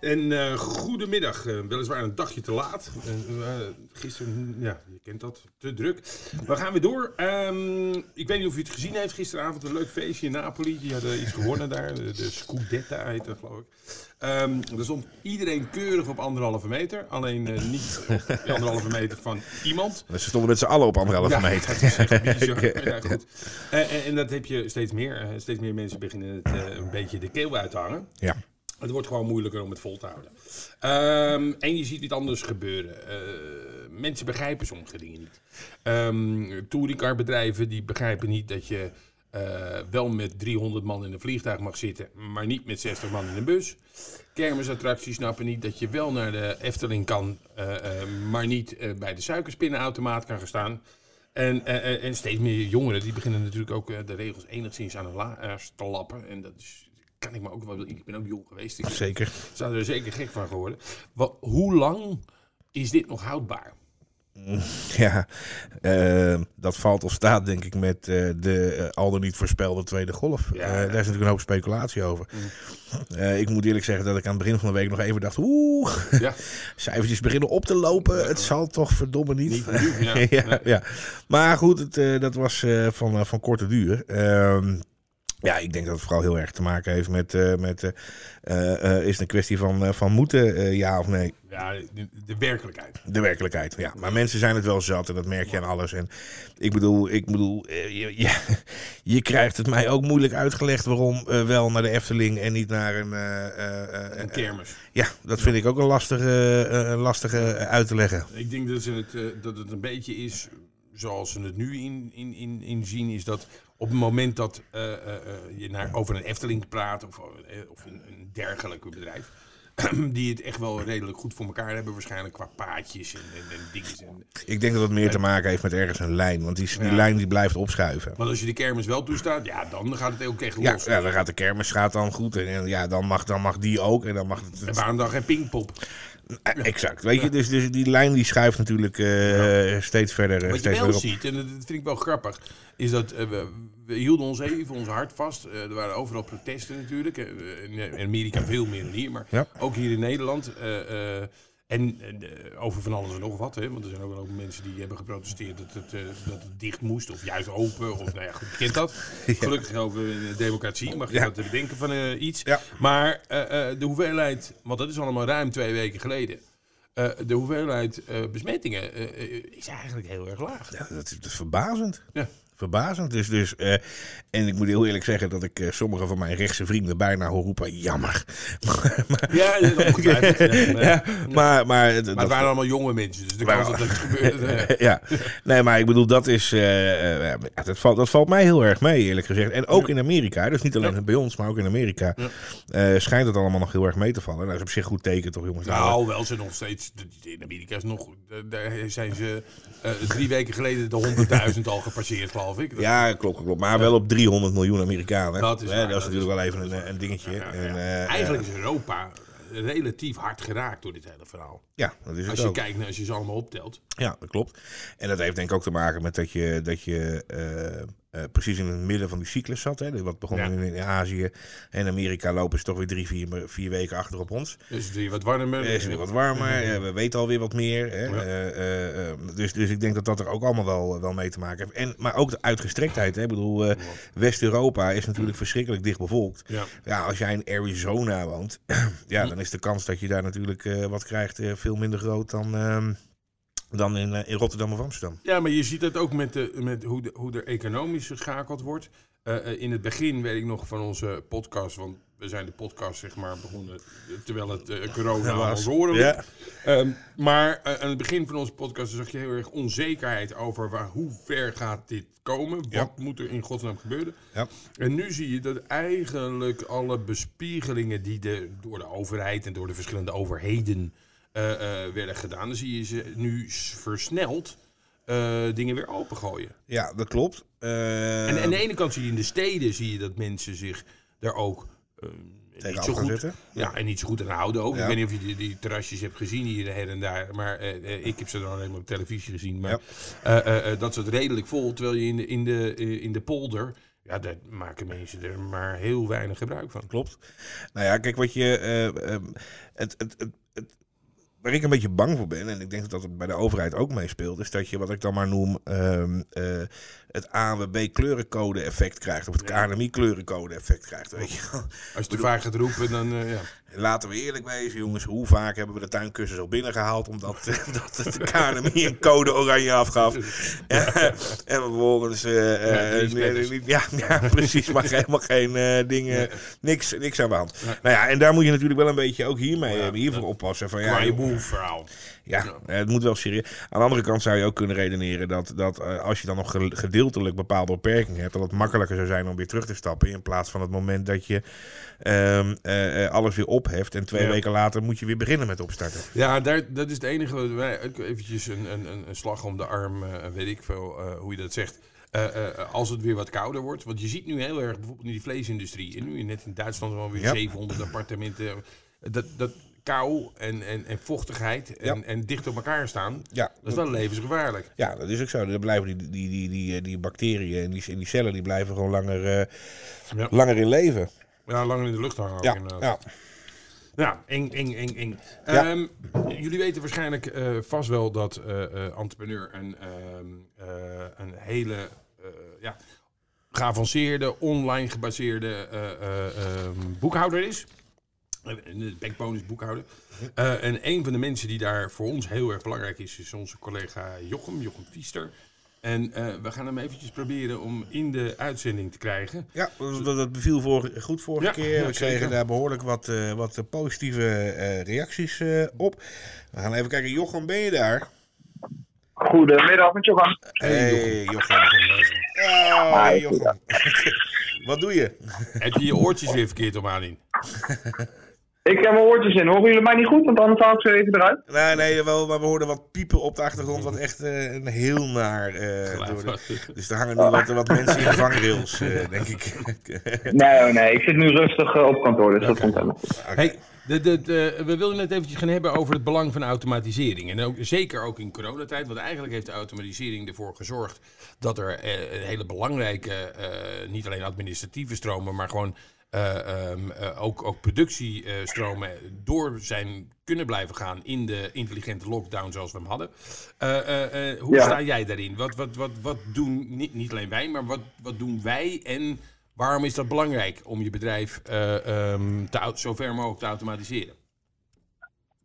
En eh, goedemiddag, Eh, weliswaar een dagje te laat. Eh, gisteren, ja, je kent dat, te druk. We gaan weer door. Ehm, ik weet niet of u het gezien heeft gisteravond, een leuk feestje in Napoli. Die hadden iets gewonnen daar, de, de Scudetta heet dat geloof ik. Ehm, er stond iedereen keurig op anderhalve meter, alleen niet op anderhalve meter van iemand. Ze stonden met z'n allen op anderhalve Ja, meter. dat is echt bizar. Ja, goed. En, en dat heb je steeds meer. Steeds meer mensen beginnen het een beetje de keel uit te hangen. Ja. Het wordt gewoon moeilijker om het vol te houden. Ehm, en je ziet iets anders gebeuren. Eh, mensen begrijpen sommige dingen niet. Um, touringcarbedrijven die begrijpen niet dat je eh, wel met 300 man in een vliegtuig mag zitten, maar niet met 60 man in een bus. Kermisattracties snappen niet dat je wel naar de Efteling kan, eh, maar niet bij de suikerspinnenautomaat kan gaan staan. En, en steeds meer jongeren die beginnen natuurlijk ook de regels enigszins aan hun laars te lappen. En dat is, kan ik me ook wel. Ik ben ook jong geweest. Ik Zeker. zou er zeker gek van geworden. Wat, hoe lang is dit nog houdbaar? Ja, eh, dat valt of staat denk ik met eh, de eh, al dan niet voorspelde tweede golf. Ja. Daar is natuurlijk een hoop speculatie over. Eh, ik moet eerlijk zeggen dat ik aan het begin van de week nog even dacht... Oeh, Ja, cijfertjes beginnen op te lopen. Het zal toch verdomme niet. Ja. ja, Nee. Maar goed, het, dat was van, van korte duur. Ja, ik denk dat het vooral heel erg te maken heeft met... eh, met eh, eh, is het een kwestie van, van moeten, ja of nee? Ja, de, de werkelijkheid. De werkelijkheid, ja. Maar mensen zijn het wel zat en dat merk je aan alles. En ik bedoel, ik bedoel je, je, je krijgt het mij ook moeilijk uitgelegd waarom wel naar de Efteling en niet naar een... Een kermis. ja, dat vind ik ook een lastige, lastige uit te leggen. Ik denk dat, het, dat het een beetje is zoals ze het nu in, in, in, in zien. Is dat op het moment dat eh, eh, eh, je naar, over een Efteling praat of, of een, een dergelijke bedrijf. Die het echt wel redelijk goed voor elkaar hebben, waarschijnlijk qua paadjes en, en, en dingen. En, Ik denk dat het meer te maken heeft met ergens een lijn. Want die, die Ja. lijn die blijft opschuiven. want als je de kermis wel toestaat, ja, dan gaat het ook echt Ja, los. ja, dan gaat de kermis gaat dan goed. En, en ja, dan mag, dan mag die ook. En dan mag het, En waarom dan geen pingpop? Exact. Weet je, dus, dus die lijn die schuift natuurlijk eh, steeds verder, Wat je wel ziet, en dat vind ik wel grappig, is dat eh, we, we hielden ons even ons hart vast. Eh, er waren overal protesten natuurlijk. in Amerika veel meer dan hier, maar ook hier in Nederland. En eh, over van alles en nog wat. Hè, want er zijn ook wel ook mensen die hebben geprotesteerd dat het, eh, dat het dicht moest. Of juist open. Of nou ja, goed, kent dat. Gelukkig over in de democratie mag je Ja. dat bedenken van eh, iets. Ja. Maar de hoeveelheid, want dat is allemaal ruim twee weken geleden. de hoeveelheid besmettingen is eigenlijk heel erg laag. Ja, dat is, dat is verbazend. Ja. Verbazend. Dus, dus, en ik moet heel eerlijk zeggen dat ik eh, sommige van mijn rechtse vrienden bijna hoor roepen: jammer. maar, maar, Ja, dat. Ja, maar, maar, maar, het- dat- waren allemaal jonge mensen, dus de kans dat het gebeurde. eh, ja, nee, maar ik bedoel, dat is. eh, dat, valt, dat valt mij heel erg mee, eerlijk gezegd. En ook in Amerika, dus niet alleen bij ons, maar ook in Amerika, schijnt het allemaal nog heel erg mee te vallen. Dat is op zich goed teken, toch, jongens? Nou, wel ze nog steeds. In Amerika is nog. Daar zijn ze drie weken geleden de 100.000 al gepasseerd, geloof ik. Dat- Ja, klopt, klopt. Maar wel op 300 miljoen Amerikanen. Dat is waar, dat is natuurlijk wel even een, een dingetje. En, eh, Eigenlijk is Europa relatief hard geraakt door dit hele verhaal. ja, dat is het Als je ook. kijkt naar als je ze allemaal optelt. Ja, dat klopt. En dat heeft denk ik ook te maken met dat je, dat je eh, eh, precies in het midden van die cyclus zat. Hè. Wat begon Ja. in, in Azië en Amerika lopen ze toch weer drie, vier, vier weken achter op ons. Het is weer wat warmer. Het is weer wat warmer, we weten alweer wat meer. Hè. Ja. Eh, eh, dus, dus ik denk dat dat er ook allemaal wel, wel mee te maken heeft. En, maar ook de uitgestrektheid. Hè. Ik bedoel, West-Europa is natuurlijk verschrikkelijk dicht bevolkt. Ja. Ja, als jij in Arizona woont, ja, dan is de kans dat je daar natuurlijk wat krijgt veel minder groot dan, ehm, dan in, eh, in Rotterdam of Amsterdam. Ja, maar je ziet het ook met, de, met hoe, de, hoe er economisch geschakeld wordt. Eh, eh, in het begin weet ik nog van onze podcast, want we zijn de podcast zeg maar begonnen terwijl het eh, corona Was. was. horen. Ja. Ehm, maar aan het begin van onze podcast zag je heel erg onzekerheid over waar, hoe ver gaat dit komen. Wat Ja. moet er in godsnaam gebeuren? Ja. En nu zie je dat eigenlijk alle bespiegelingen die de, door de overheid en door de verschillende overheden werden gedaan, dan zie je ze nu versneld eh, dingen weer opengooien. Ja, dat klopt. Eh, En aan de ene kant zie je in de steden zie je dat mensen zich daar ook eh, niet zo goed. Ja, en niet zo goed aan houden ook. Ja. Ik weet niet of je die, die terrasjes hebt gezien hier her en daar. Maar eh, eh, ik heb ze dan alleen maar op televisie gezien. Maar Ja. eh, eh, eh, dat zit redelijk vol. Terwijl je in de, in de, eh, in de polder... Ja, daar maken mensen er maar heel weinig gebruik van. Klopt. Nou ja, kijk wat je. eh, ehm, het, het- waar ik een beetje bang voor ben, en ik denk dat dat bij de overheid ook meespeelt, is dat je wat ik dan maar noem ehm, eh, het ANWB kleurencode effect krijgt. Of het. KNMI kleurencode effect krijgt. Weet je. Als je te vaak gaat roepen, dan... eh, ja. Laten we eerlijk wezen, jongens. Hoe vaak hebben we de tuinkussens al binnengehaald omdat, dat de KNMI een code oranje afgaf. en vervolgens. eh, Ja, ja, ja, precies. Maar helemaal geen eh, dingen. Niks, niks aan de hand. Nou ja, en daar moet je natuurlijk wel een beetje ook hiermee eh, hiervoor oppassen. Van, ja, wolf verhaal. Ja, het moet wel serieus. Aan de andere kant zou je ook kunnen redeneren dat, dat eh, als je dan nog ge- gedeeltelijk bepaalde beperkingen hebt, dat het makkelijker zou zijn om weer terug te stappen. In plaats van het moment dat je ehm, eh, alles weer opheft en twee Ja. weken later moet je weer beginnen met opstarten. Ja, daar, dat is het enige wat wij ook eventjes een, een, een- slag om de arm, eh, weet ik veel hoe je dat zegt. Als het weer wat kouder wordt. Want je ziet nu heel erg bijvoorbeeld in die vleesindustrie. En nu net in Duitsland wel weer Ja. 700 appartementen. Dat, dat kou en, en, en vochtigheid en, Ja. en dicht op elkaar staan. Ja, Dat is wel levensgevaarlijk. ja, dat is ook zo. Dan blijven die, die, die, die, eh, die bacteriën en die, en die cellen die blijven gewoon langer, eh, Ja. langer in leven. Ja, langer in de lucht hangen Ja, ja. Ja, eng, eng, eng, eng. Ja. Ehm, jullie weten waarschijnlijk eh, vast wel dat eh, entrepreneur een, ehm, eh, een hele ja, geavanceerde, online gebaseerde eh, eh, ehm, boekhouder is. De backbone is boekhouder. Eh, en een van de mensen die daar voor ons heel erg belangrijk is, is onze collega Jochem, Jochem Fiester. En eh, we gaan hem eventjes proberen om in de uitzending te krijgen. Ja, dat, beviel voor, goed vorige Ja, keer. We kregen daar behoorlijk wat, eh, wat positieve eh, reacties eh, op. We gaan even kijken. Jochem, ben je daar? Goedemiddag met Johan. Hey, Jochem. Oh, hey, Hi, Jochem. Wat doe je? Heb je je oortjes weer verkeerd om aan in? Ik heb mijn oortjes in. Horen jullie mij niet goed? Want anders haal ik ze even eruit. Nee, nee, wel, maar we hoorden wat piepen op de achtergrond. Wat echt eh, een heel naar. eh, Geluid door de- dus er hangen nu wat, wat mensen in de vangrails, eh, denk ik. Nee, oh nee. Ik zit nu rustig op kantoor, dus dat komt helemaal goed. Hey, de, de, de- we wilden het eventjes gaan hebben over het belang van automatisering. En ook, zeker ook in coronatijd, want eigenlijk heeft de automatisering ervoor gezorgd dat er eh, een hele belangrijke, eh, niet alleen administratieve stromen, maar gewoon eh, ehm, eh, ook, ook productiestromen door zijn kunnen blijven gaan in de intelligente lockdown zoals we hem hadden. Eh, hoe Ja. sta jij daarin? Wat, wat, wat, wat doen, niet, niet alleen wij, maar wat, wat doen wij en waarom is dat belangrijk om je bedrijf eh, ehm, te, zo ver mogelijk te automatiseren?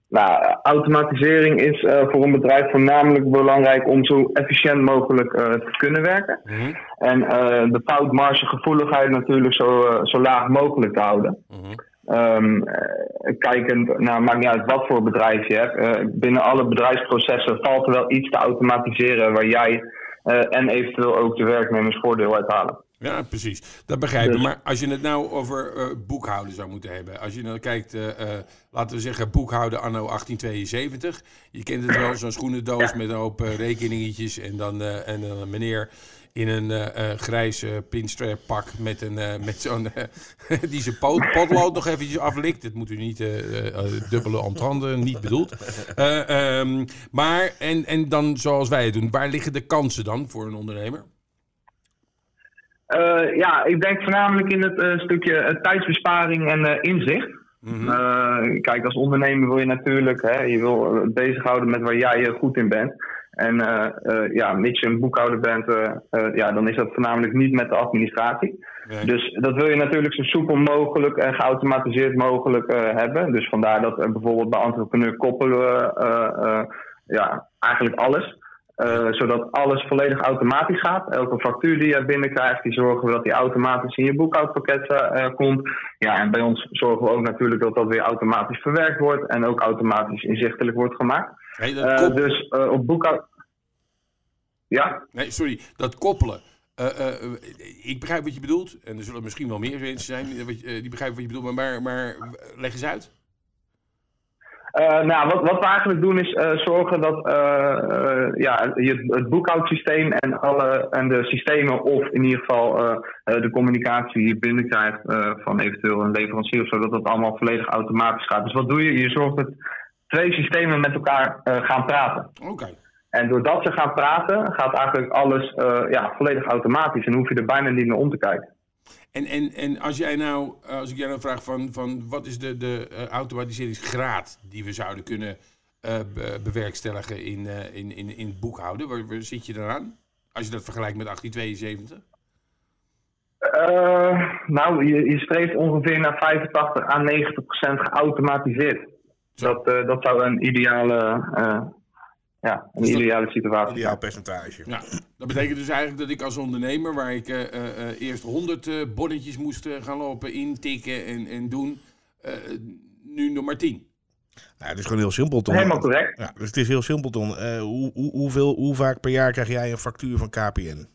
Nou, automatisering is eh, voor een bedrijf voornamelijk belangrijk om zo efficiënt mogelijk eh, te kunnen werken. Mhm, En eh, de foutmargegevoeligheid natuurlijk zo, zo laag mogelijk te houden. mhm. Ehm, eh, kijkend, nou, maakt niet uit wat voor bedrijf je hebt. binnen alle bedrijfsprocessen valt er wel iets te automatiseren waar jij en eventueel ook de werknemers voordeel uit halen. Ja, precies. Dat begrijp ik. Dus- Maar als je het nou over eh, boekhouden zou moeten hebben. Als je nou kijkt, eh, eh, laten we zeggen boekhouden anno 1872. Je kent het wel, zo'n schoenendoos met een hoop rekeningetjes. En dan, en dan een meneer in een grijs eh, pinstrap pak met, een, met zo'n... die zijn pot, potlood nog eventjes aflikt. Dat moet u niet dubbele entrande, niet bedoeld. Eh, ehm, maar, en, en dan zoals wij het doen, waar liggen de kansen dan voor een ondernemer? Eh, ja, ik denk voornamelijk in het eh, stukje eh, tijdsbesparing en inzicht. Mhm. Kijk, als ondernemer wil je natuurlijk, hè, je wil bezighouden met waar jij goed in bent. En ja, mits je een boekhouder bent, ja, dan is dat voornamelijk niet met de administratie. Nee. Dus dat wil je natuurlijk zo soepel mogelijk en geautomatiseerd mogelijk hebben. Dus vandaar dat bijvoorbeeld bij entrepreneur koppelen ja, eigenlijk alles. Eh, zodat alles volledig automatisch gaat. Elke factuur die je binnenkrijgt, die zorgen we dat die automatisch in je boekhoudpakket eh, komt. Ja, en bij ons zorgen we ook natuurlijk dat dat weer automatisch verwerkt wordt en ook automatisch inzichtelijk wordt gemaakt. Hey, Eh, dus eh, op boekhoud. Ja? Nee, sorry, dat koppelen. Eh, eh, eh, ik begrijp wat je bedoelt. En er zullen misschien wel meer mensen zijn die, eh, begrijpen wat je bedoelt. Maar, maar leg eens uit. Uh, nou, wat, wat we eigenlijk doen is uh, zorgen dat uh, ja, je, het boekhoudsysteem en, alle, en de systemen, of in ieder geval de communicatie je binnenkrijgt van eventueel een leverancier of zo, dat dat allemaal volledig automatisch gaat. Dus wat doe je? Je zorgt dat twee systemen met elkaar gaan praten. Oké. En doordat ze gaan praten, gaat eigenlijk alles ja, volledig automatisch en hoef je er bijna niet meer om te kijken. En, en, en als jij nou, als ik jij nou vraag van, van wat is de, de uh, automatiseringsgraad die we zouden kunnen uh, bewerkstelligen in, uh, in, in, in het boekhouden, waar, waar, zit je dan aan? Als je dat vergelijkt met 1872? nou, je, je streeft ongeveer naar 85 à 90 procent geautomatiseerd. Dat, dat zou een ideale ja, een dus ideale situatie. Ideaal percentage. Ja, dat betekent dus eigenlijk dat ik als ondernemer, waar ik uh, uh, eerst 100 uh, bonnetjes moest gaan lopen, intikken en, en doen, nu nog maar 10. Nou, het is gewoon heel simpel, Ton. Helemaal correct. Ja, dus het is heel simpel, Ton. hoe, hoe, hoeveel, hoe vaak per jaar krijg jij een factuur van KPN?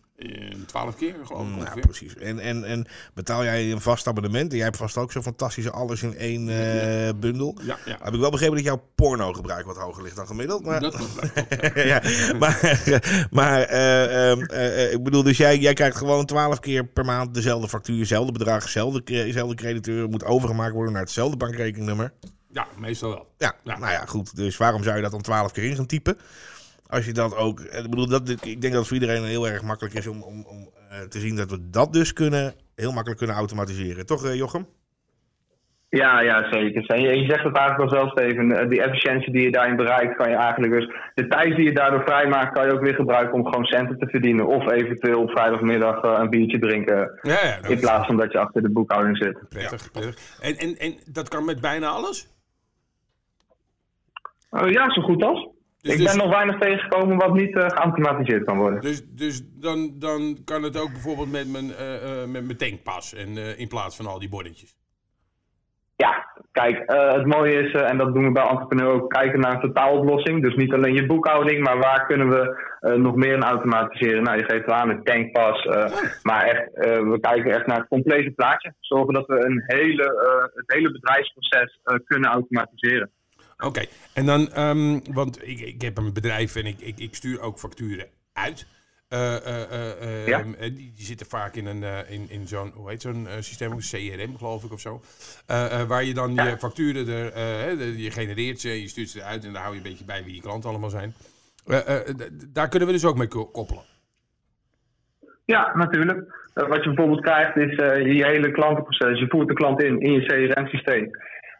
Twaalf keer, geloof ik. Ja, precies. En, en, en betaal jij een vast abonnement? En jij hebt vast ook zo'n fantastische alles in één uh, bundel. Ja, ja. Heb ik wel begrepen dat jouw porno-gebruik wat hoger ligt dan gemiddeld. Maar... Dat ja, maar, maar uh, uh, ik bedoel, dus jij, jij krijgt gewoon twaalf keer per maand dezelfde factuur, dezelfde bedrag, dezelfde, dezelfde crediteur. Moet overgemaakt worden naar hetzelfde bankrekeningnummer. Ja, meestal wel. Ja, ja, nou ja, goed. Dus waarom zou je dat dan twaalf keer in gaan typen? Als je dat ook. Ik bedoel, dat, ik denk dat het voor iedereen heel erg makkelijk is om, om, om uh, te zien dat we dat dus kunnen, heel makkelijk kunnen automatiseren. Toch, uh, Jochem? Ja, ja, zeker. En je, je zegt het eigenlijk al zelf, Steven. Die efficiëntie die je daarin bereikt, kan je eigenlijk dus. De tijd die je daardoor vrijmaakt, kan je ook weer gebruiken om gewoon centen te verdienen. Of eventueel op vrijdagmiddag uh, een biertje drinken. Ja, ja, in plaats van dat je achter de boekhouding zit. Prettig, ja. prettig. En, en, en dat kan met bijna alles? ja, zo goed als. Dus, ik ben dus- nog weinig tegengekomen wat niet uh, geautomatiseerd kan worden. Dus, dus dan, dan kan het ook bijvoorbeeld met mijn, uh, uh, met mijn tankpas en, in plaats van al die bordetjes? Ja, kijk, het mooie is, en dat doen we bij Entrepreneur ook, kijken naar een totaaloplossing. Dus niet alleen je boekhouding, maar waar kunnen we nog meer in automatiseren? Nou, je geeft wel aan een tankpas, maar echt, we kijken echt naar het complete plaatje. Zorgen dat we een hele, het hele bedrijfsproces kunnen automatiseren. Oké, en dan, um, want ik, ik heb een bedrijf en ik, ik, ik stuur ook facturen uit. Uh, uh, ja? die, die, zitten vaak in, een, in, in zo'n, hoe heet zo'n systeem, CRM geloof ik of zo. waar je dan ja. je facturen, er, je genereert ze, je stuurt ze eruit en daar hou je een beetje bij wie je klanten allemaal zijn. daar kunnen we dus ook mee koppelen. Ja, natuurlijk. wat je bijvoorbeeld krijgt is je hele klantenproces. Je voert de klant in in je CRM-systeem.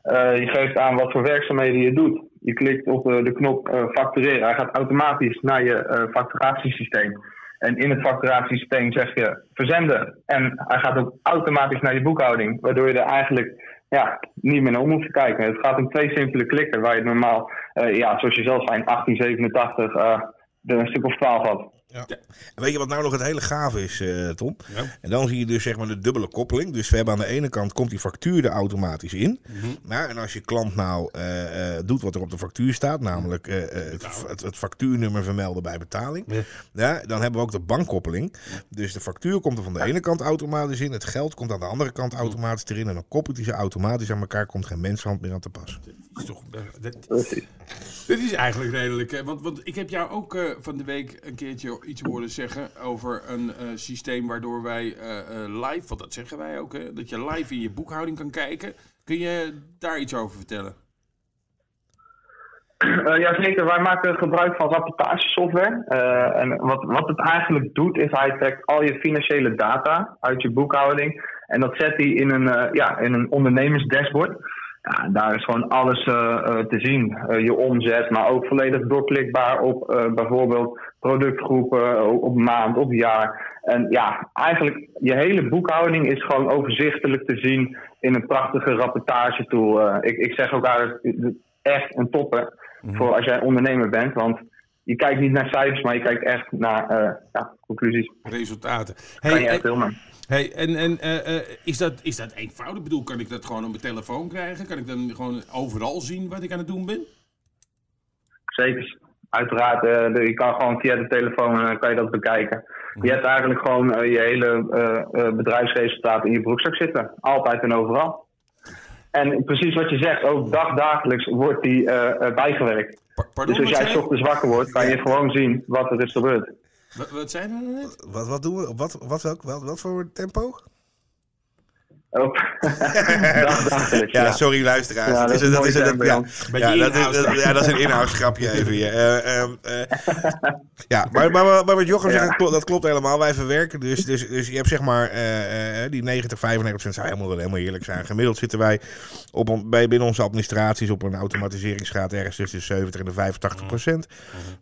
Uh, je geeft aan wat voor werkzaamheden je doet. Je klikt op uh, de knop uh, factureren. Hij gaat automatisch naar je facturatiesysteem. En in het facturatiesysteem zeg je verzenden. En hij gaat ook automatisch naar je boekhouding. Waardoor je er eigenlijk ja, niet meer naar om hoeft te kijken. Het gaat om twee simpele klikken. Waar je normaal, ja, zoals je zelf zei, in 1887 er een stuk of 12 had. Ja. En weet je wat nou nog het hele gave is, uh, Tom? Ja. En dan zie je dus zeg maar de dubbele koppeling. Dus we hebben aan de ene kant komt die factuur er automatisch in. Mm -hmm. nou, en als je klant nou uh, uh, doet wat er op de factuur staat, namelijk het, het, het, factuurnummer vermelden bij betaling, ja. ja. dan hebben we ook de bankkoppeling. Dus de factuur komt er van de ene kant automatisch in, het geld komt aan de andere kant automatisch erin en dan koppelt hij ze automatisch aan elkaar, komt geen menshand meer aan te pas. Dat is toch, dat, dit is eigenlijk redelijk, hè? Want, want ik heb jou ook van de week een keertje iets horen zeggen over een uh, systeem waardoor wij uh, live, want dat zeggen wij ook, hè, dat je live in je boekhouding kan kijken. Kun je daar iets over vertellen? Uh, ja, zeker. Wij maken gebruik van rapportagesoftware. En wat, wat het eigenlijk doet, is hij trekt al je financiële data uit je boekhouding. En dat zet hij in een, uh, ja, in een ondernemersdashboard. Ja, daar is gewoon alles te zien. je omzet, maar ook volledig doorklikbaar op bijvoorbeeld productgroepen, op maand, op jaar. En ja, eigenlijk je hele boekhouding is gewoon overzichtelijk te zien in een prachtige rapportagetool. Uh, ik, ik zeg ook eigenlijk echt een topper mm voor als jij ondernemer bent. Want je kijkt niet naar cijfers, maar je kijkt echt naar ja, conclusies. Resultaten. Hey, kan je echt filmen. Hey, en en uh, is, dat, is dat eenvoudig? Ik bedoel, kan ik dat gewoon op mijn telefoon krijgen? Kan ik dan gewoon overal zien wat ik aan het doen ben? Zeker uiteraard, uh, je kan gewoon via de telefoon kan je dat bekijken. Je mhm. hebt eigenlijk gewoon je hele bedrijfsresultaat in je broekzak zitten. Altijd en overal. En precies wat je zegt, ook dagdagelijks wordt die eh, eh, bijgewerkt. Pardon, Dus als jij ochtends wakker wordt, kan je gewoon zien wat er is gebeurd. Wat, wat nou net? Wat, wat doen we? Op Wat, wat, welk, wat, wat voor tempo? Dagdagelijks, Ja, ja. sorry luisteraars. Ja, dat is een- zijn, ja, dat is, dat- ja, dat is een inhoudsgrapje even hier. Eh, ehm, eh, ja, maar, maar, maar wat Jochem zegt, dat klopt, dat klopt helemaal. Wij verwerken dus, dus, dus je hebt zeg maar eh, eh, die 90, 95 procent zou helemaal, helemaal eerlijk zijn. Gemiddeld zitten wij op, een- bij, binnen onze administraties op een automatiseringsgraad ergens tussen de 70 en de 85 procent.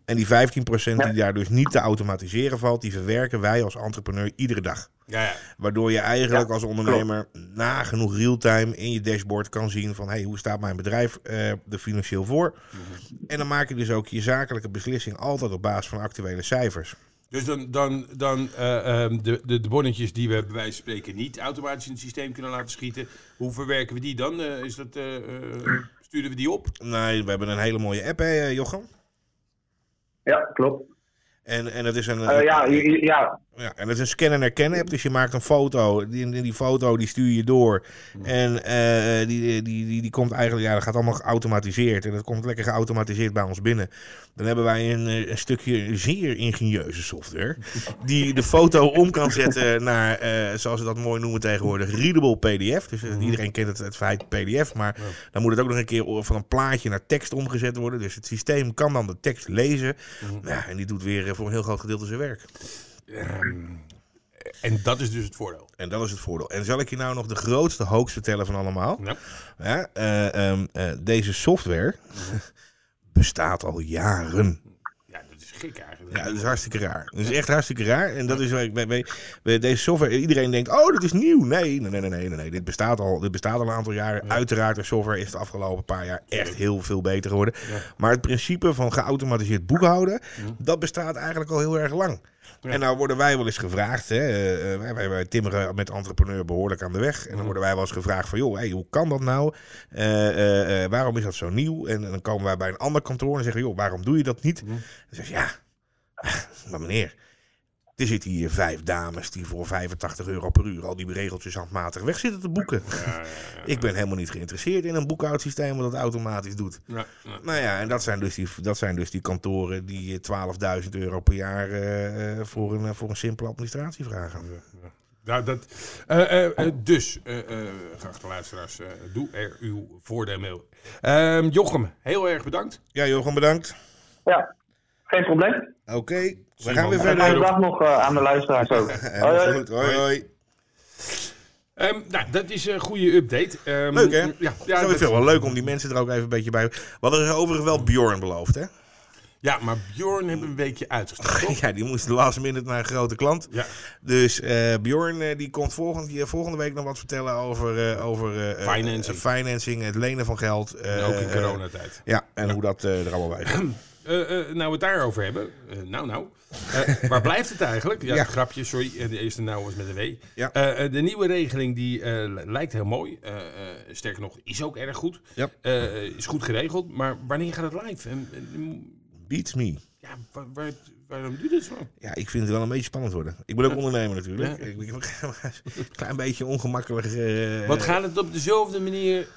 En die 15 procent die daar dus niet te automatiseren valt, die verwerken wij als entrepreneur iedere dag. Ja, ja. Waardoor je eigenlijk als ondernemer nagenoeg real-time in je dashboard kan zien van hey, hoe staat mijn bedrijf eh, er financieel voor. En dan maak je dus ook je zakelijke beslissing altijd op basis van actuele cijfers. Dus dan, dan, dan eh, ehm, de, de, de bonnetjes die we bij wijze van spreken niet automatisch in het systeem kunnen laten schieten. Hoe verwerken we die dan? Eh, is dat, eh, eh, sturen we die op? Nee, we hebben een hele mooie app, hè, Jochem? Ja, klopt. En, en dat is een, Eh, ja, ja, Ja, en dat is een scan en herkennen app. Dus je maakt een foto. Die, die, die foto die stuur je door. En eh, die, die, die, die komt eigenlijk, ja, dat gaat allemaal geautomatiseerd. En dat komt lekker geautomatiseerd bij ons binnen. Dan hebben wij een, eh, een stukje zeer ingenieuze software. Die de foto om kan zetten naar, eh, zoals we dat mooi noemen tegenwoordig, readable PDF. Dus eh, iedereen kent het, het feit PDF. Maar dan moet het ook nog een keer van een plaatje naar tekst omgezet worden. Dus het systeem kan dan de tekst lezen. Ja, en die doet weer voor een heel groot gedeelte zijn werk. Ehm, en dat is dus het voordeel. En dat is het voordeel. En zal ik je nou nog de grootste hoax vertellen van allemaal? Ja. Ja, eh, ehm, eh, deze software bestaat al jaren. Ja, dat is gek eigenlijk. Ja, dat is hartstikke raar. Dat is echt hartstikke raar. En dat is waar ik bij, bij, bij deze software. Iedereen denkt: oh, dit is nieuw. Nee, nee, nee, nee, nee. nee. Dit, bestaat al, dit bestaat al een aantal jaren. Uiteraard, de software is de afgelopen paar jaar echt heel veel beter geworden. Maar het principe van geautomatiseerd boekhouden, dat bestaat eigenlijk al heel erg lang. En nou worden wij wel eens gevraagd, hè, eh, eh, wij, wij, wij timmeren met entrepreneur behoorlijk aan de weg. En dan worden wij wel eens gevraagd van, joh, hey, hoe kan dat nou? Eh, waarom is dat zo nieuw? En, dan komen wij bij een ander kantoor en zeggen, joh, waarom doe je dat niet? Dan zeg je, ja, maar meneer, er zitten hier vijf dames die voor 85 euro per uur al die regeltjes handmatig weg zitten te boeken. Ik ben helemaal niet geïnteresseerd in een boekhoudsysteem wat dat automatisch doet. Ja, ja. Nou ja, en dat zijn dus die, dat zijn dus die kantoren die eh, 12.000 euro per jaar eh, eh, voor, een, eh, voor een simpele administratie vragen. Nou, dat, eh, eh, eh, dus, eh eh geachte luisteraars, eh, doe er uw voordeel mee. Ehm, Jochem, heel erg bedankt. Ja, Jochem, bedankt. ja, geen probleem. Oké, we gaan weer fijne Fijne verder. dag nog eh, aan de luisteraars ook. Hoi, hoi. goed. Hoi, hoi. Ehm, nou, dat is een goede update. Ehm, Leuk, hè? Ja, ja, dat- vind het wel leuk om die mensen er ook even een beetje bij... We hadden er overigens wel Bjorn beloofd, hè? ja, maar Bjorn hebben we een weekje uitgesteld. Ja, die moest de last minute naar een grote klant. Ja. Dus eh Bjorn eh, die komt volgend, die, volgende week nog wat vertellen over, eh, over eh, Financing. financing, het lenen van geld. eh, ook in coronatijd. ja, en hoe dat er allemaal bij zit. Eh, eh, nou, we het daarover hebben. Eh, nou, nou. Waar blijft het eigenlijk? Ja, Ja. grapje, sorry. De eerste nou was met een W. Ja. De nieuwe regeling die li- lijkt heel mooi. Sterker nog, is ook erg goed. Ja. Is goed geregeld. Maar wanneer gaat het live? En, Beats me. ja, waar, waar, waarom doe je dit zo? Ja, ik vind het wel een beetje spannend worden. Ik ben ook ondernemer natuurlijk. Ja. Ik ben een klein beetje ongemakkelijk. Wat gaat het op dezelfde manier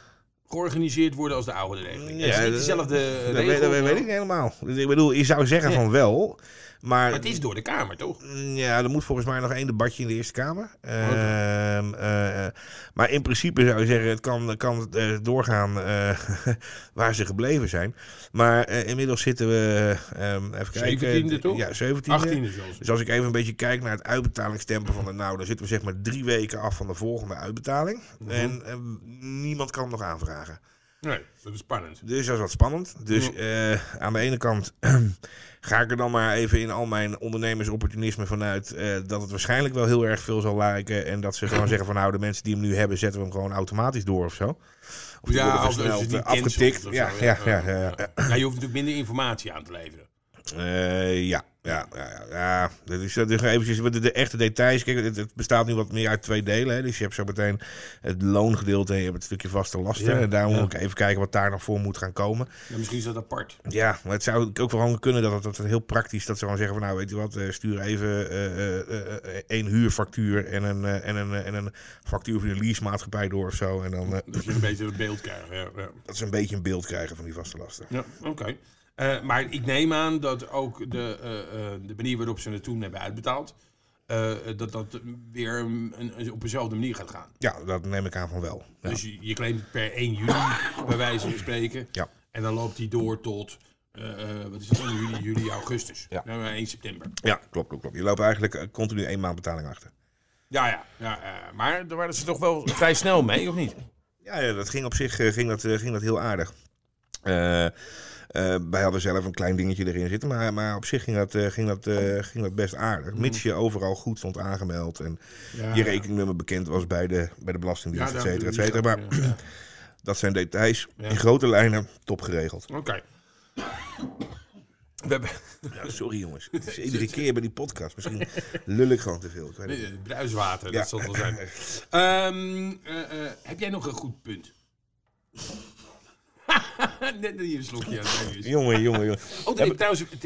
georganiseerd worden als de oude regeling? Ja, het is niet dat- regel. weet, dat weet ik niet helemaal. Dus ik bedoel, je zou zeggen Ja. van wel. Maar, Maar het is door de Kamer, toch? Ja, er moet volgens mij nog één debatje in de Eerste Kamer. Ehm, eh, maar in principe zou je zeggen, het kan, kan eh, doorgaan eh, waar ze gebleven zijn. Maar inmiddels zitten we, ehm, even kijken. 17e toch? Ja, 17e. 18e zelfs. Dus als ik even een beetje kijk naar het uitbetalingstempo van de nou, dan zitten we zeg maar drie weken af van de volgende uitbetaling. Mhm. En niemand kan hem nog aanvragen. Nee, dat is spannend. Dus dat is wat spannend. Dus eh, aan de ene kant ga ik er dan maar even in al mijn ondernemersopportunisme vanuit eh, dat het waarschijnlijk wel heel erg veel zal lijken. En dat ze gewoon zeggen van nou, de mensen die hem nu hebben, zetten we hem gewoon automatisch door of zo. Of die Ja, als, je het niet eh, afgetikt. cancelt of Ja, zo, ja, ja, ja, ja. Ja, je hoeft natuurlijk minder informatie aan te leveren. Eh, ja. Ja, ja, ja. Dat is, dat is eventjes de, de echte details. Kijk, het, het bestaat nu wat meer uit twee delen. Hè. Dus je hebt zo meteen het loongedeelte en je hebt het stukje vaste lasten. Ja, en daar ja. moet ik even kijken wat daar nog voor moet gaan komen. Ja, misschien is dat apart. Ja, maar het zou ook wel kunnen dat het, dat het heel praktisch dat ze gewoon zeggen van nou weet je wat, eh, stuur even eh, eh, één huurfactuur en een, en, een, en een factuur voor de leasemaatschappij door of zo. En dan Dat je een beetje een beeld krijgt. Ja, ja. dat ze een beetje een beeld krijgen van die vaste lasten. Ja, oké. Eh, maar ik neem aan dat ook de, eh, eh, de manier waarop ze het toen hebben uitbetaald, dat dat weer een, een- op dezelfde manier gaat gaan. Ja, dat neem ik aan van wel. Ja. Dus je, je claimt per 1 juli, bij wijze van spreken. Ja. En dan loopt die door tot, wat is het juli, juli, augustus. Ja. Nou, 1 september. Ja, klopt, klopt, klopt. Je loopt eigenlijk continu één maand betaling achter. Ja, ja. ja maar daar waren ze toch wel vrij snel mee, of niet? Ja, ja dat ging op zich ging dat, ging dat heel aardig. Eh, eh, wij hadden zelf een klein dingetje erin zitten, maar, maar op zich ging dat, eh, ging, dat, eh, ging dat best aardig. Mits je overal goed stond aangemeld en Ja, je rekeningnummer bekend was bij de, bij de Belastingdienst, et daar- cetera, et cetera. Maar ja. dat zijn details. Ja. In grote lijnen, top geregeld. Oké. We hebben Ja, sorry jongens, het is iedere keer bij die podcast. Misschien lul ik gewoon te veel. Ik weet niet. Bruiswater, Ja. dat zal het wel zijn. Ehm, eh, eh, heb jij nog een goed punt? Net hier een slokje aan. Jongen, jongen, jongen. Oh, nee, trouwens, het,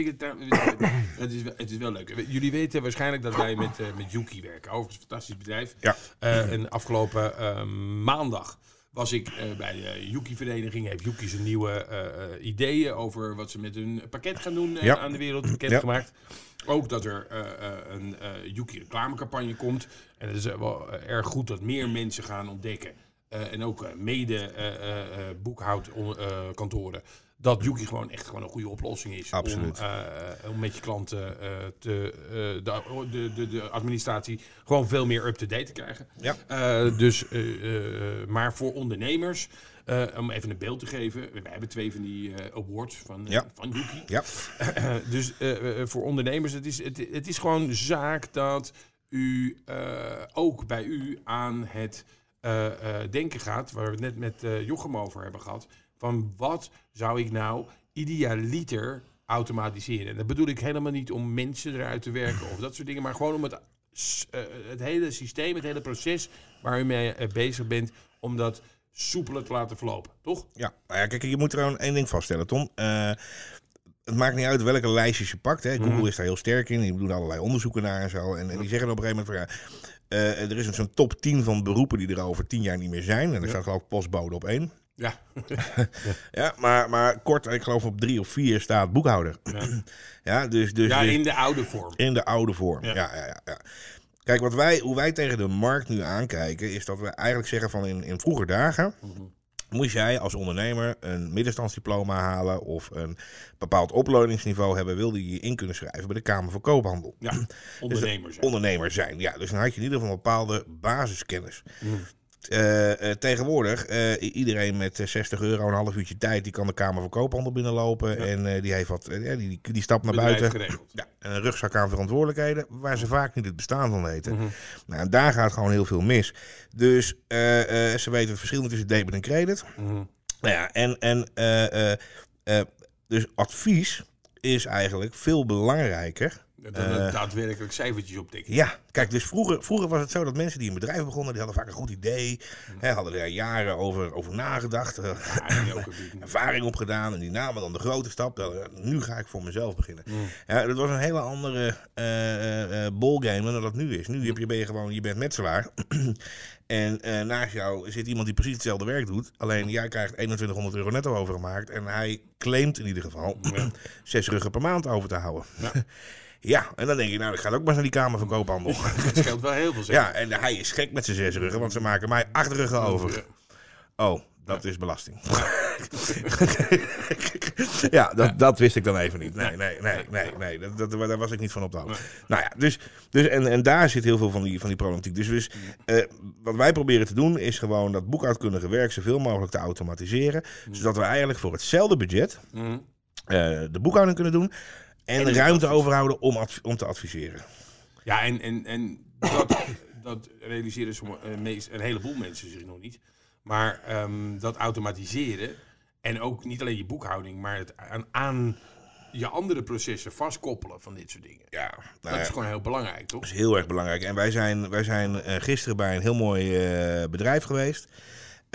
is, wel- het is wel leuk. Jullie weten waarschijnlijk dat wij met, eh, met Yuki werken. Overigens een fantastisch bedrijf. Ja. Eh, en afgelopen eh, maandag was ik eh, bij de Yuki-vereniging. Heeft Yuki zijn nieuwe ideeën over wat ze met hun pakket gaan doen Ja. aan de wereld bekendgemaakt. Ook dat er een Yuki-reclamecampagne komt. En het is wel erg goed dat meer mensen gaan ontdekken. Eh, en ook eh, mede eh, boekhoudkantoren. dat Yuki gewoon echt gewoon een goede oplossing is. Absoluut. Om, om met je klanten te, de, de, de, de administratie gewoon veel meer up-to-date te krijgen. Ja. Dus, maar voor ondernemers, om even een beeld te geven. We hebben twee van die awards van, Ja. van Yuki. Ja, dus voor ondernemers, het is, het, het is gewoon zaak dat u ook bij u aan het denken gaat, waar we het net met eh Jochem over hebben gehad, van wat zou ik nou idealiter automatiseren? En dat bedoel ik helemaal niet om mensen eruit te werken of dat soort dingen, maar gewoon om het, eh, het hele systeem, het hele proces waar u mee eh, bezig bent, om dat soepeler te laten verlopen, toch? Ja, nou ja, kijk, je moet er gewoon één ding vaststellen, Tom. Eh, het maakt niet uit welke lijstjes je pakt. Hè. Google Mhm. is daar heel sterk in. Die doen allerlei onderzoeken naar en zo. En, en die zeggen op een gegeven moment van ja, eh, er is zo'n top 10 van beroepen die er over 10 jaar niet meer zijn. En er staat geloof ik postbode op één. Ja. Ja, maar, maar kort, ik geloof op drie of vier staat boekhouder. Ja. Ja, dus, dus, ja, dus- in de oude vorm. in de oude vorm. Ja. Ja. Ja, ja, ja, Kijk, wat wij, hoe wij tegen de markt nu aankijken, is dat we eigenlijk zeggen van in, in vroeger dagen. Moest jij als ondernemer een middenstandsdiploma halen of een bepaald opleidingsniveau hebben, wilde je je in kunnen schrijven bij de Kamer van Koophandel. Ja, ondernemers. zijn. Ondernemer zijn, ja. Dus dan had je in ieder geval een bepaalde basiskennis. Mm. Eh, tegenwoordig, eh, iedereen met eh, 60 euro een half uurtje tijd, die kan de Kamer van Koophandel binnenlopen. En die, heeft wat, die, die, die stapt naar Bedrijf buiten. geregeld. Ja, en een rugzak aan verantwoordelijkheden, waar ze vaak niet het bestaan van weten. Mhm. Nou, en daar gaat gewoon heel veel mis. Dus ze weten het verschil tussen debit en credit. Mhm. Nou ja, en, en dus advies is eigenlijk veel belangrijker. Dan Eh. daadwerkelijk cijfertjes optikken. Ja, kijk, dus vroeger, vroeger was het zo dat mensen die een bedrijf begonnen, die hadden vaak een goed idee. Mhm. Hè, hadden er jaren over, over nagedacht. eh, Ja, een- ervaring opgedaan en die namen dan de grote stap. eh, Nu ga ik voor mezelf beginnen. Ja, dat was een hele andere eh, eh, ballgame dan dat nu is. Nu heb je, ben je gewoon, je bent metselaar. en naast jou zit iemand die precies hetzelfde werk doet. Alleen jij krijgt 2100 euro netto overgemaakt. En hij claimt in ieder geval zes ruggen per maand over te houden. Ja. Ja, en dan denk je, nou, ik ga ook maar eens naar die Kamer van Koophandel. Dat scheelt wel heel veel. zeg. Ja, en hij is gek met zijn zes ruggen, want ze maken mij acht ruggen over. Oh, dat is belasting. ja, dat, dat wist ik dan even niet. Nee, nee, nee, nee, nee. Dat, dat, daar was ik niet van op de hoogte. Nou ja, dus, dus en, en daar zit heel veel van die, van die problematiek. Dus, dus wat wij proberen te doen, is gewoon dat boekhoudkundige werk zoveel mogelijk te automatiseren. Zodat we eigenlijk voor hetzelfde budget Mhm. eh, de boekhouding kunnen doen. En, ruimte overhouden om, om te adviseren. Ja, en, en, en dat, dat realiseren sommige, eh, meest, een heleboel mensen zich nog niet. Maar ehm, dat automatiseren en ook niet alleen je boekhouding, maar het aan, aan je andere processen vastkoppelen van dit soort dingen. Ja, nou Dat ja, is gewoon heel belangrijk, toch? dat is heel erg belangrijk. En wij zijn, wij zijn eh, gisteren bij een heel mooi eh, bedrijf geweest.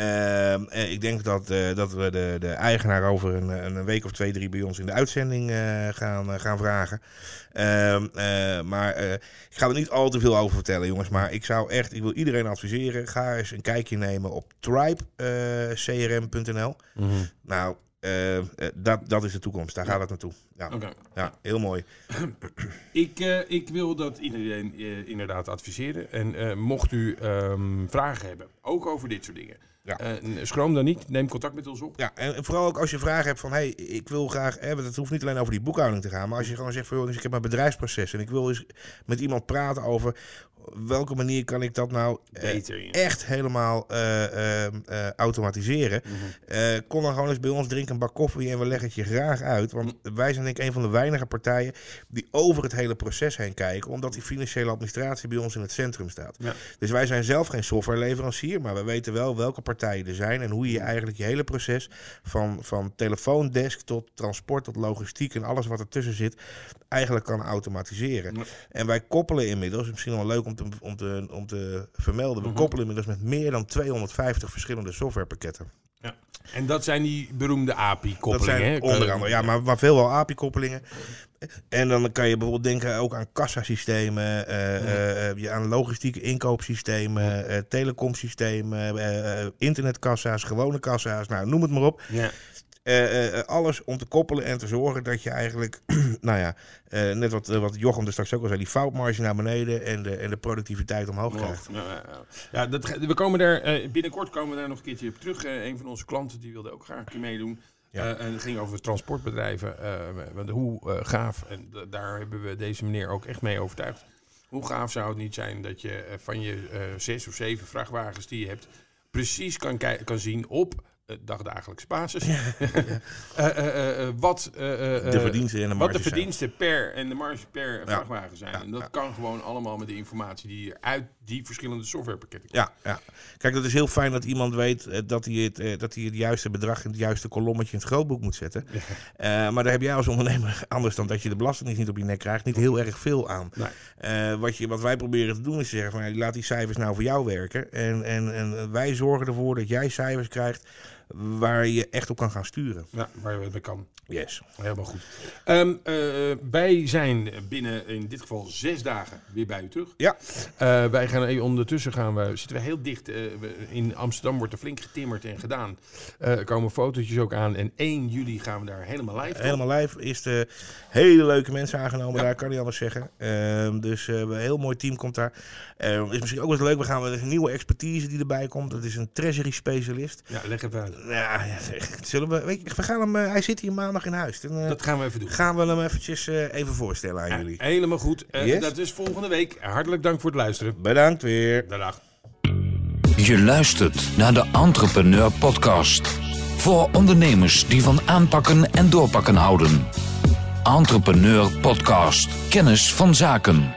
Ehm, en ik denk dat, eh, dat we de, de eigenaar over een, een week of twee, drie bij ons in de uitzending eh, gaan, eh, gaan vragen. Ehm, eh, maar eh, ik ga er niet al te veel over vertellen, jongens. Maar ik zou echt, ik wil iedereen adviseren. Ga eens een kijkje nemen op tribecrm.nl. Nou, eh, eh, dat, dat is de toekomst. Daar gaat het naartoe. Ja, ja heel mooi. Ik, eh, ik wil dat iedereen inderdaad adviseren. En mocht u ehm, vragen hebben, ook over dit soort dingen. Ja. schroom dan niet, neem contact met ons op. Ja, en vooral ook als je vragen hebt van, hey, ik wil graag, hè, want het hoeft niet alleen over die boekhouding te gaan, maar als je gewoon zegt van, joh, ik heb mijn bedrijfsproces en ik wil eens met iemand praten over welke manier kan ik dat nou eh, Beter, ja. echt helemaal eh, eh, eh, automatiseren. Mhm. Kom dan gewoon eens bij ons, drink een bak koffie en we leggen het je graag uit. Want wij zijn denk ik een van de weinige partijen die over het hele proces heen kijken, omdat die financiële administratie bij ons in het centrum staat. Ja. Dus wij zijn zelf geen softwareleverancier, maar we weten wel welke partijen er zijn en hoe je eigenlijk je hele proces van, van telefoondesk tot transport tot logistiek en alles wat ertussen zit, eigenlijk kan automatiseren. Ja. En wij koppelen inmiddels, misschien wel leuk om te, om te, om te vermelden, we Mhm. koppelen inmiddels met meer dan 250 verschillende softwarepakketten. Ja. En dat zijn die beroemde API-koppelingen. onder andere, ja, maar, maar veelal API-koppelingen. En dan kan je bijvoorbeeld denken ook aan kassasystemen, je aan logistieke inkoopsystemen, telecomsystemen, internetkassa's, gewone kassa's, nou noem het maar op. Ja. Eh, eh, eh, alles om te koppelen en te zorgen dat je eigenlijk, nou ja, net wat, wat Jochem er straks ook al zei, die foutmarge naar beneden en de, en de productiviteit omhoog krijgt. Ja, ja, ja. Ja, dat, we komen daar, binnenkort komen we daar nog een keertje op terug. Een van onze klanten die wilde ook graag een keer meedoen. Ja. En het ging over transportbedrijven. want hoe gaaf, en daar hebben we deze meneer ook echt mee overtuigd. Hoe gaaf zou het niet zijn dat je van je zes of zeven vrachtwagens die je hebt, precies kan, kan zien op eh, dagdagelijkse basis. Wat, De verdiensten en de verdiensten per en de marge per vrachtwagen zijn. Ja, en dat ja. kan gewoon allemaal met de informatie die uit die verschillende softwarepakketten komt. Ja, ja. Kijk, dat is heel fijn dat iemand weet eh, dat, hij het, eh, dat hij het juiste bedrag in het juiste kolommetje in het grootboek moet zetten. Maar daar heb jij als ondernemer, anders dan dat je de belasting niet op je nek krijgt, niet heel erg veel aan. Nee. Wat, je, wat wij proberen te doen is te zeggen van ja, laat die cijfers nou voor jou werken. En, en, en wij zorgen ervoor dat jij cijfers krijgt waar je echt op kan gaan sturen. Ja, waar je het mee kan. Yes. Helemaal goed. Ehm, eh, wij zijn binnen in dit geval zes dagen weer bij u terug. Ja. Eh, wij gaan eh, ondertussen gaan we, zitten we heel dicht. in Amsterdam wordt er flink getimmerd en gedaan. Er komen fotootjes ook aan. En 1 juli gaan we daar helemaal live. Helemaal live is de hele leuke mensen aangenomen daar, kan niet anders zeggen. Ehm, dus een heel mooi team komt daar. Is misschien ook wel eens leuk, we gaan er is een nieuwe expertise die erbij komt. Dat is een treasury specialist. Ja, leg even uit. Ja, zullen we, weet je, we gaan hem, eh, hij zit hier maandag in huis. Dan eh, Dat gaan we even doen. gaan we hem eventjes eh, even voorstellen aan Ja, jullie. helemaal goed. Eh, Yes. Dat is volgende week. Hartelijk dank voor het luisteren. Bedankt weer. Dag. Je luistert naar de Entrepreneur Podcast. Voor ondernemers die van aanpakken en doorpakken houden. Entrepreneur Podcast. Kennis van zaken.